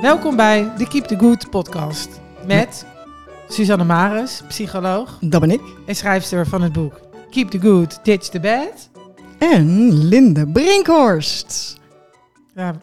Welkom bij de Keep the Good podcast met Suzanne Maris, psycholoog Dat ben ik. en schrijfster van het boek Keep the Good, Ditch the Bad. En Linde Brinkhorst. Ja,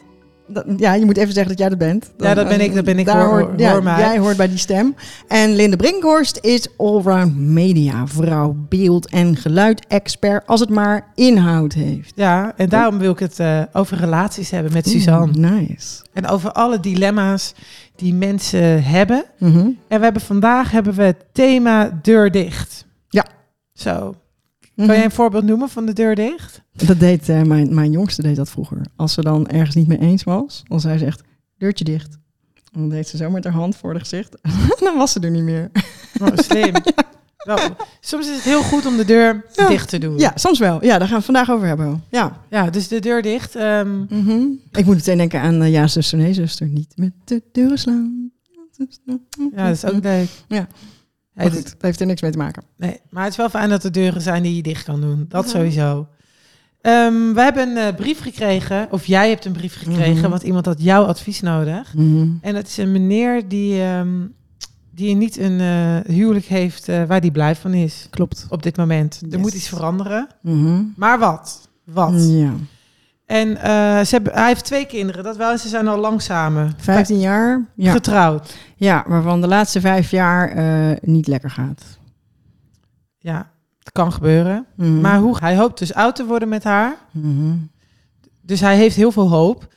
Dat- ja, je moet even zeggen dat jij dat bent. Ja, dat ben ik, dat ben ik. Daar Hoor- ja, hoor mij. Jij hoort bij die stem. En Linde Brinkhorst is allround media, vrouw, beeld- en geluid-expert, als het maar inhoud heeft. ja, en daarom wil ik het eh, over relaties hebben met Suzanne. Oeh, nice. En over alle dilemma's die mensen hebben. Mhm. En we hebben vandaag hebben we het thema deur dicht. Ja. Zo. Mhm. Kan jij een voorbeeld noemen van de deur dicht? Dat deed eh, mijn, mijn jongste deed dat vroeger. Als ze dan ergens niet mee eens was, dan zei ze echt, deurtje dicht. En dan deed ze zo met haar hand voor haar gezicht. dan was ze er niet meer. Oh, slim. Soms is het heel goed om de deur Ja. dicht te doen. Ja, soms wel. Ja, daar gaan we het vandaag over hebben. Ja. Ja, dus de deur dicht. ehm, Mhm. Ik moet meteen denken aan eh, ja, zuster, nee, zuster. Niet met de deuren slaan. ja, dat is ook leuk. Ja. Dat heeft er niks mee te maken. nee, maar het is wel fijn dat er deuren zijn die je dicht kan doen. Dat Ja. sowieso. Ehm, we hebben een eh, brief gekregen, of jij hebt een brief gekregen, Mhm. want iemand had jouw advies nodig. En dat is een meneer die, ehm, die niet een eh, huwelijk heeft eh, waar die blij van is Klopt. op dit moment. Er moet iets veranderen. Mhm. Maar wat? Wat? Ja. En eh, ze hebben, hij heeft twee kinderen, dat wel. En ze zijn al lang samen. 15 jaar. Ja. Getrouwd. ja, waarvan de laatste vijf jaar eh, niet lekker gaat. Ja, het kan gebeuren. Mhm. Maar hoe? Hij hoopt dus oud te worden met haar. Mhm. Dus hij heeft heel veel hoop.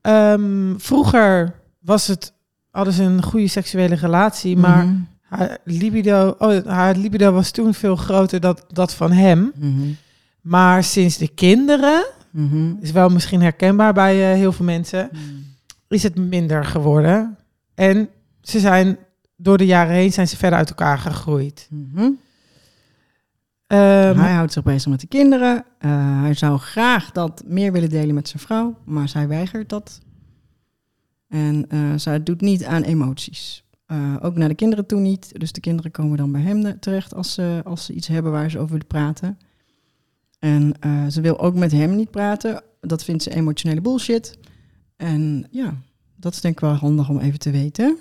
Ehm, vroeger was het, hadden ze een goede seksuele relatie, maar Mhm. haar, libido, oh, haar libido was toen veel groter dan dat van hem. Maar sinds de kinderen, Mhm. is wel misschien herkenbaar bij eh, heel veel mensen, Mhm. is het minder geworden. En ze zijn door de jaren heen zijn ze verder uit elkaar gegroeid. Mhm. Ehm, hij houdt zich bezig met de kinderen. Eh, hij zou graag dat meer willen delen met zijn vrouw, maar zij weigert dat. En eh, zij doet niet aan emoties. Ook naar de kinderen toe niet. Dus de kinderen komen dan bij hem terecht als ze, als ze iets hebben waar ze over willen praten. En eh, ze wil ook met hem niet praten. Dat vindt ze emotionele bullshit. En ja, dat is denk ik wel handig om even te weten.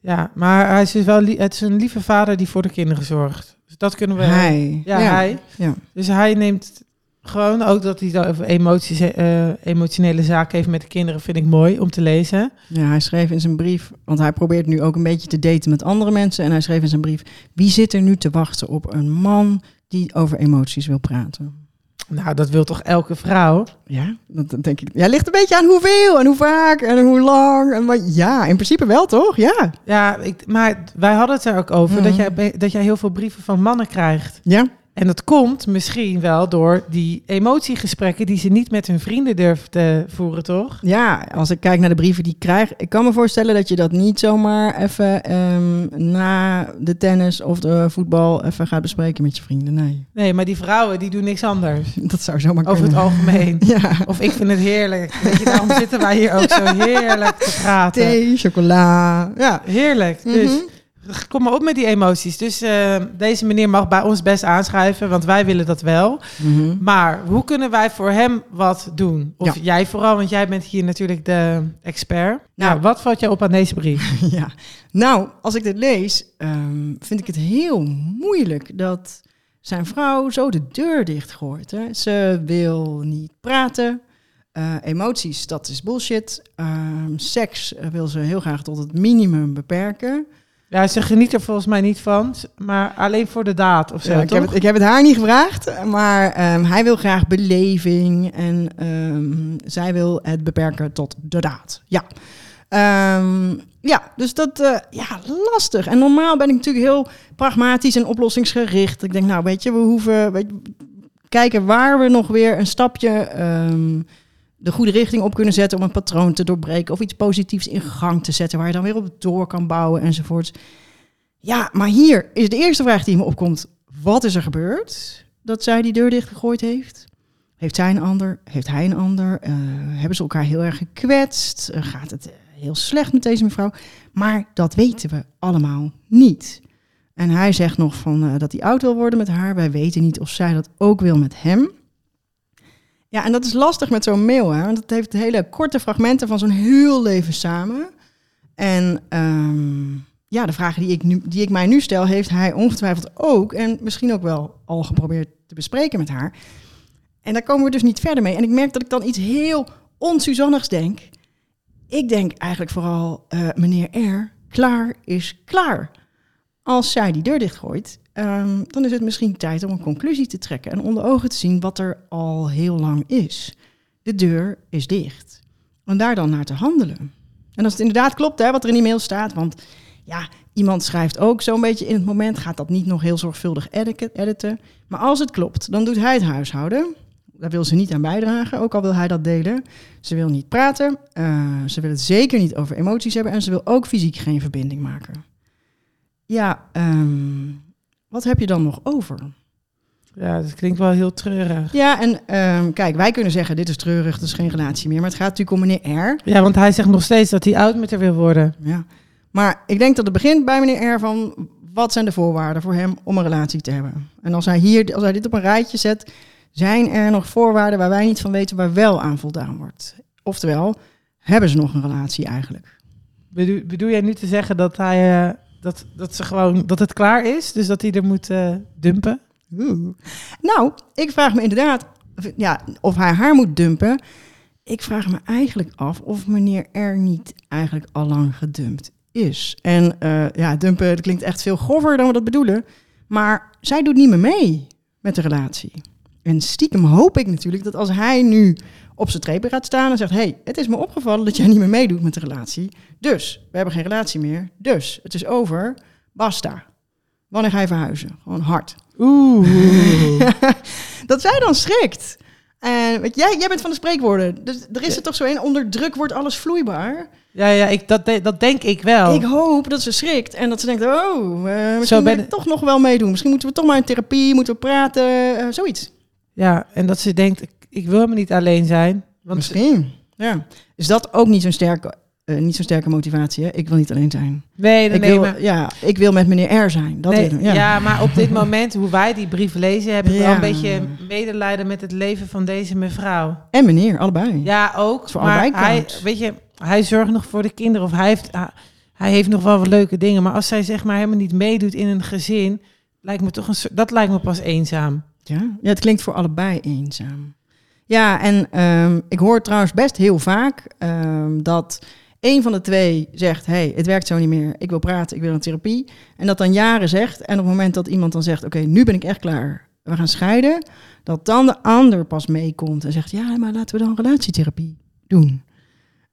ja, maar hij is dus wel het is een lieve vader die voor de kinderen zorgt. Dus dat kunnen we. Hij. Ja, hij. Ja. Dus hij neemt gewoon ook dat hij over emoties, eh, emotionele zaken heeft met de kinderen, vind ik mooi om te lezen. Ja, hij schreef in zijn brief, want hij probeert nu ook een beetje te daten met andere mensen. En hij schreef in zijn brief: Wie zit er nu te wachten op een man die over emoties wil praten? Nou, dat wil toch elke vrouw? Ja, dat denk ik. Ja, ligt een beetje aan hoeveel en hoe vaak en hoe lang. En wat, ja, in principe wel toch? Ja. Ja, ik, maar wij hadden het er ook over Mhm. dat, jij, dat jij heel veel brieven van mannen krijgt. Ja. En dat komt misschien wel door die emotiegesprekken die ze niet met hun vrienden durven te voeren, toch? Ja, als ik kijk naar de brieven die ik krijg, ik kan me voorstellen dat je dat niet zomaar even ehm, na de tennis of de voetbal even gaat bespreken met je vrienden. Nee, Nee, maar die vrouwen die doen niks anders. dat zou zomaar Over het kunnen. algemeen. Ja, Of ik vind het heerlijk. Weet je, daarom zitten wij hier ook zo heerlijk te praten. thee, chocola. Ja. Heerlijk. Dus Mhm. Kom maar op met die emoties. Dus eh, deze meneer mag bij ons best aanschrijven, want wij willen dat wel. Mhm. Maar hoe kunnen wij voor hem wat doen? Of Ja. jij vooral, want jij bent hier natuurlijk de expert. Nou, Nou. wat valt jou op aan deze brief? Ja, nou, als ik dit lees, ehm, vind ik het heel moeilijk dat zijn vrouw zo de deur dichtgooit. Hè. Ze wil niet praten. Eh, emoties, dat is bullshit. Ehm, seks eh, wil ze heel graag tot het minimum beperken. Ja, ze geniet er volgens mij niet van, maar alleen voor de daad of zo, Ja, ik, heb het, ik heb het haar niet gevraagd, maar ehm, hij wil graag beleving en ehm, zij wil het beperken tot de daad. Ja, Ehm, ja dus dat, eh, ja, lastig. En normaal ben ik natuurlijk heel pragmatisch en oplossingsgericht. Ik denk, nou, weet je, we hoeven weet je, kijken waar we nog weer een stapje de goede richting op kunnen zetten om een patroon te doorbreken of iets positiefs in gang te zetten waar je dan weer op door kan bouwen enzovoorts. Ja, maar hier is de eerste vraag die me opkomt. Wat is er gebeurd dat zij die deur dichtgegooid heeft? Heeft zij een ander? Heeft hij een ander? Eh, hebben ze elkaar heel erg gekwetst? Eh, gaat het eh, heel slecht met deze mevrouw? Maar dat weten we allemaal niet. En hij zegt nog van, dat hij oud wil worden met haar. Wij weten niet of zij dat ook wil met hem. Ja, en dat is lastig met zo'n mail, hè? want het heeft hele korte fragmenten van zo'n heel leven samen. En ehm, ja, de vragen die ik, nu, die ik mij nu stel, heeft hij ongetwijfeld ook en misschien ook wel al geprobeerd te bespreken met haar. En daar komen we dus niet verder mee. En ik merk dat ik dan iets heel onsuzannigs denk. Ik denk eigenlijk vooral, eh, meneer R, klaar is klaar. Als zij die deur dichtgooit, um, dan is het misschien tijd om een conclusie te trekken en onder ogen te zien wat er al heel lang is. De deur is dicht. En daar dan naar te handelen. En als het inderdaad klopt, hè, wat er in die mail staat, want ja, iemand schrijft ook zo'n beetje in het moment, gaat dat niet nog heel zorgvuldig editen. Maar als het klopt, dan doet hij het huishouden. Daar wil ze niet aan bijdragen, ook al wil hij dat delen. Ze wil niet praten, uh, ze wil het zeker niet over emoties hebben en ze wil ook fysiek geen verbinding maken. Ja, um, wat heb je dan nog over? Ja, dat klinkt wel heel treurig. Ja, en um, kijk, wij kunnen zeggen, dit is treurig, dat is geen relatie meer. Maar het gaat natuurlijk om meneer R. Ja, want hij zegt nog steeds dat hij oud met haar wil worden. Ja, maar ik denk dat het begint bij meneer R van... wat zijn de voorwaarden voor hem om een relatie te hebben? En als hij, hier, als hij dit op een rijtje zet... zijn er nog voorwaarden waar wij niet van weten waar wel aan voldaan wordt? Oftewel, hebben ze nog een relatie eigenlijk? Bedoel, bedoel jij nu te zeggen dat hij... Uh dat, dat, ze gewoon, dat het klaar is, dus dat hij er moet uh, dumpen? Nou, ik vraag me inderdaad ja, of hij haar moet dumpen. Ik vraag me eigenlijk af of meneer er niet eigenlijk al lang gedumpt is. En uh, ja, dumpen dat klinkt echt veel grover dan we dat bedoelen. Maar zij doet niet meer mee met de relatie. En stiekem hoop ik natuurlijk dat als hij nu op zijn trepen gaat staan en zegt: hey, het is me opgevallen dat jij niet meer meedoet met de relatie. Dus we hebben geen relatie meer. Dus het is over. Basta. Wanneer ga je verhuizen? Gewoon hard. Oeh. dat zij dan schrikt. En weet jij, jij bent van de spreekwoorden. Dus er is er toch zo een: onder druk wordt alles vloeibaar. Ja, ja ik, dat, dat denk ik wel. Ik hoop dat ze schrikt en dat ze denkt: oh, uh, misschien ik toch nog wel meedoen. Misschien moeten we toch maar in therapie, moeten we praten, uh, zoiets. Ja, en dat ze denkt: ik wil me niet alleen zijn. Want Misschien, ja. Is dat ook niet zo'n sterke, uh, niet zo'n sterke motivatie? Hè? Ik wil niet alleen zijn. Nee, ik nee, wil, maar... Ja, ik wil met meneer R zijn. Dat nee, is, ja. ja. maar op dit moment, hoe wij die brief lezen, heb ik ja. wel een beetje medelijden met het leven van deze mevrouw. En meneer, allebei. Ja, ook. Voor maar hij, weet je, hij zorgt nog voor de kinderen of hij heeft, hij heeft nog wel wat leuke dingen. Maar als zij zeg maar helemaal niet meedoet in een gezin, lijkt me toch een dat lijkt me pas eenzaam. Ja, ja het klinkt voor allebei eenzaam. Ja, en um, ik hoor trouwens best heel vaak um, dat een van de twee zegt: hey, het werkt zo niet meer, ik wil praten, ik wil een therapie. En dat dan jaren zegt. En op het moment dat iemand dan zegt: Oké, nu ben ik echt klaar, we gaan scheiden. Dat dan de ander pas meekomt en zegt: Ja, maar laten we dan relatietherapie doen.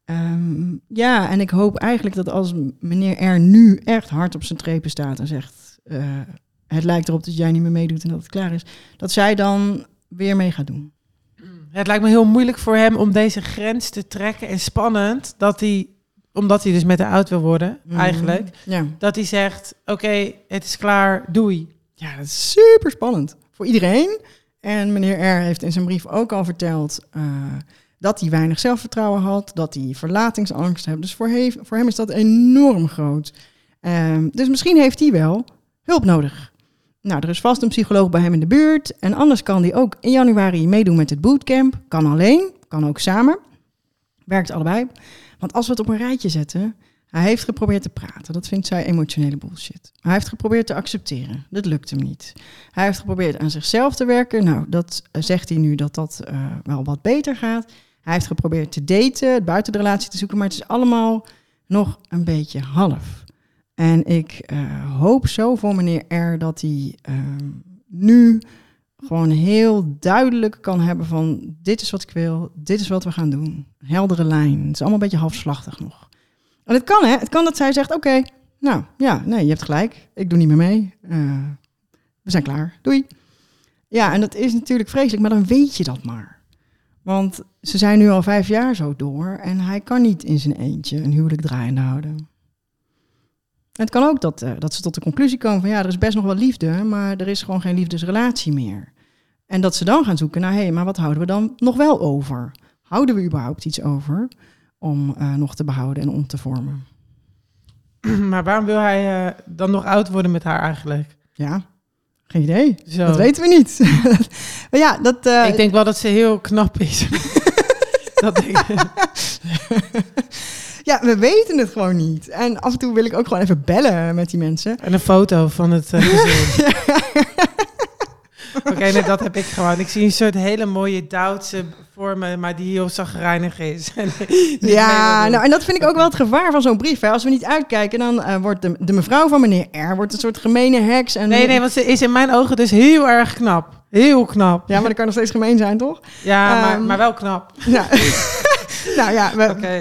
Um, ja, en ik hoop eigenlijk dat als meneer R nu echt hard op zijn trepen staat en zegt: uh, Het lijkt erop dat jij niet meer meedoet en dat het klaar is, dat zij dan weer mee gaat doen. Het lijkt me heel moeilijk voor hem om deze grens te trekken. En spannend dat hij, omdat hij dus met de oud wil worden, Mhm. eigenlijk. Ja. Dat hij zegt, oké, het is klaar, doei. ja, dat is super spannend voor iedereen. En meneer R heeft in zijn brief ook al verteld uh, dat hij weinig zelfvertrouwen had, dat hij verlatingsangst heeft. Dus voor, he voor hem is dat enorm groot. Um, dus misschien heeft hij wel hulp nodig. Nou, er is vast een psycholoog bij hem in de buurt. En anders kan hij ook in januari meedoen met het bootcamp. Kan alleen, kan ook samen. Werkt allebei. Want als we het op een rijtje zetten. Hij heeft geprobeerd te praten. Dat vindt zij emotionele bullshit. Hij heeft geprobeerd te accepteren. Dat lukt hem niet. Hij heeft geprobeerd aan zichzelf te werken. Nou, dat uh, zegt hij nu dat dat uh, wel wat beter gaat. Hij heeft geprobeerd te daten, buiten de relatie te zoeken. Maar het is allemaal nog een beetje half. En ik uh, hoop zo voor meneer R dat hij uh, nu gewoon heel duidelijk kan hebben van dit is wat ik wil, dit is wat we gaan doen. Heldere lijn. Het is allemaal een beetje halfslachtig nog. En het kan hè, het kan dat zij zegt oké, nou ja, nee, je hebt gelijk, ik doe niet meer mee. Uh, we zijn klaar, doei. Ja, en dat is natuurlijk vreselijk, maar dan weet je dat maar. Want ze zijn nu al vijf jaar zo door en hij kan niet in zijn eentje een huwelijk draaiende houden. Het kan ook dat, uh, dat ze tot de conclusie komen van ja, er is best nog wel liefde, maar er is gewoon geen liefdesrelatie meer. En dat ze dan gaan zoeken naar hé, hey, maar wat houden we dan nog wel over? Houden we überhaupt iets over om uh, nog te behouden en om te vormen? Maar waarom wil hij uh, dan nog oud worden met haar eigenlijk? Ja, Geen idee. Zo. Dat weten we niet. maar ja, dat... eh, ik denk wel dat ze heel knap is. dat denk ik. Ja, we weten het gewoon niet. En af en toe wil ik ook gewoon even bellen met die mensen. En een foto van het eh, gezin. Oké, nee, dat heb ik gewoon. Ik zie een soort hele mooie Duitse voor me, maar die heel zagrijnig is. Ja, nou en dat vind ik ook wel het gevaar van zo'n brief. Hè. Als we niet uitkijken, dan eh, wordt de, de mevrouw van meneer R. wordt een soort gemene heks. En Nee, nee, want ze is in mijn ogen dus heel erg knap. Heel knap. Ja, maar dat kan nog steeds gemeen zijn, toch? Ja, maar, Ehm, maar wel knap. Ja. nou ja,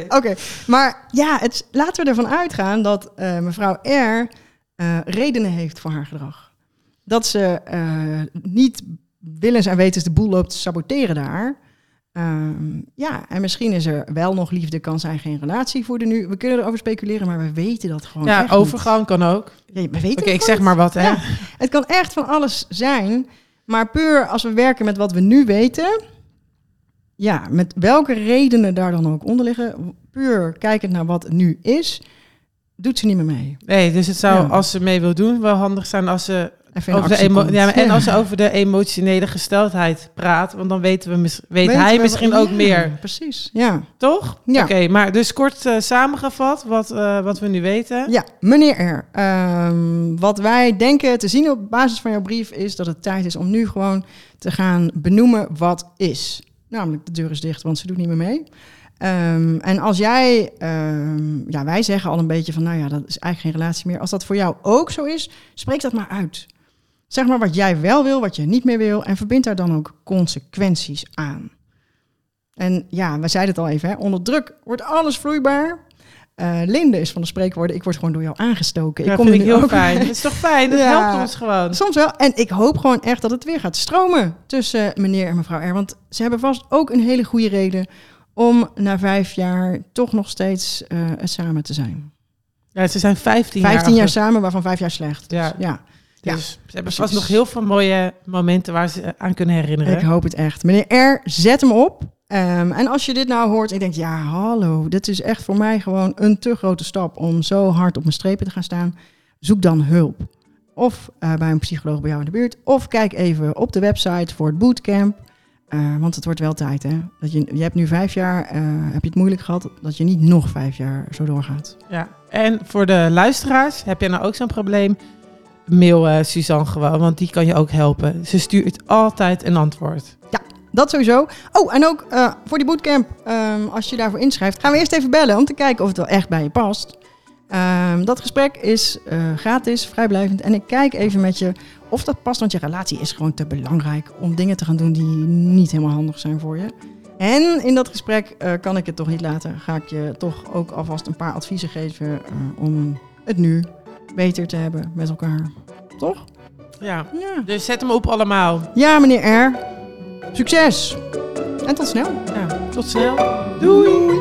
Oké. Maar ja, het, laten we ervan uitgaan dat eh, mevrouw R. eh, redenen heeft voor haar gedrag. Dat ze eh, niet willens en wetens de boel loopt te saboteren daar. Ehm, ja, en misschien is er wel nog liefde, kan zijn geen relatie voor de nu. We kunnen erover speculeren, maar we weten dat gewoon Ja, niet. overgang kan ook. Ja, we weten Oké, ik zeg maar wat, hè. Ja. Het kan echt van alles zijn. Maar puur als we werken met wat we nu weten. Ja, met welke redenen daar dan ook onder liggen. Puur kijkend naar wat nu is. Doet ze niet meer mee. Nee, dus het zou, Ja. als ze mee wil doen, wel handig zijn als ze over de emo- ja, en als ze over de emotionele gesteldheid praat, want dan weten we, mis- weet hij we- misschien ook ja, meer, Precies, ja. toch? Ja. Oké, maar dus kort eh, samengevat wat, eh, wat we nu weten. Ja, meneer R. ehm, wat wij denken te zien op basis van jouw brief is dat het tijd is om nu gewoon te gaan benoemen wat is. Namelijk, de deur is dicht, want ze doet niet meer mee. Ehm, en als jij, ehm, ja, wij zeggen al een beetje van, nou ja, dat is eigenlijk geen relatie meer. Als dat voor jou ook zo is, spreek dat maar uit. Zeg maar wat jij wel wil, wat je niet meer wil, en verbind daar dan ook consequenties aan. En ja, we zeiden het al even, hè, onder druk wordt alles vloeibaar. Eh, Linde is van de spreekwoorden, ik word gewoon door jou aangestoken. Ja, ik kom vind ik heel ook- fijn. Dat is toch fijn? Dat Ja. helpt ons gewoon. Soms wel. En ik hoop gewoon echt dat het weer gaat stromen tussen meneer en mevrouw R. Want ze hebben vast ook een hele goede reden om na vijf jaar toch nog steeds eh, samen te zijn. Ja, ze zijn 15, Vijftien jaar achter- samen, waarvan vijf jaar slecht. Dus, Ja. ja. Ja, Dus ze hebben vast nog heel veel mooie momenten waar ze aan kunnen herinneren. ik hoop het echt. Meneer R, zet hem op. Ehm, en als je dit nou hoort en je denkt, ja, hallo, dit is echt voor mij gewoon een te grote stap om zo hard op mijn strepen te gaan staan. Zoek dan hulp. Of eh, bij een psycholoog bij jou in de buurt. Of kijk even op de website voor het bootcamp. Eh, want het wordt wel tijd, hè? Dat je, je hebt nu vijf jaar, eh, heb je het moeilijk gehad, dat je niet nog vijf jaar zo doorgaat. Ja. En voor de luisteraars, heb jij nou ook zo'n probleem? Mail Suzanne gewoon, want die kan je ook helpen. Ze stuurt altijd een antwoord. Dat sowieso. Oh, en ook eh, voor die bootcamp, ehm, als je daarvoor inschrijft, gaan we eerst even bellen om te kijken of het wel echt bij je past. Ehm, dat gesprek is eh, gratis, vrijblijvend. En ik kijk even met je of dat past, want je relatie is gewoon te belangrijk om dingen te gaan doen die niet helemaal handig zijn voor je. En in dat gesprek eh, kan ik het toch niet laten. Ga ik je toch ook alvast een paar adviezen geven om het nu beter te hebben met elkaar. Toch? Ja. Ja. Dus zet hem op allemaal. Ja, meneer R. Succes! En tot snel. Ja. Tot snel. Doei.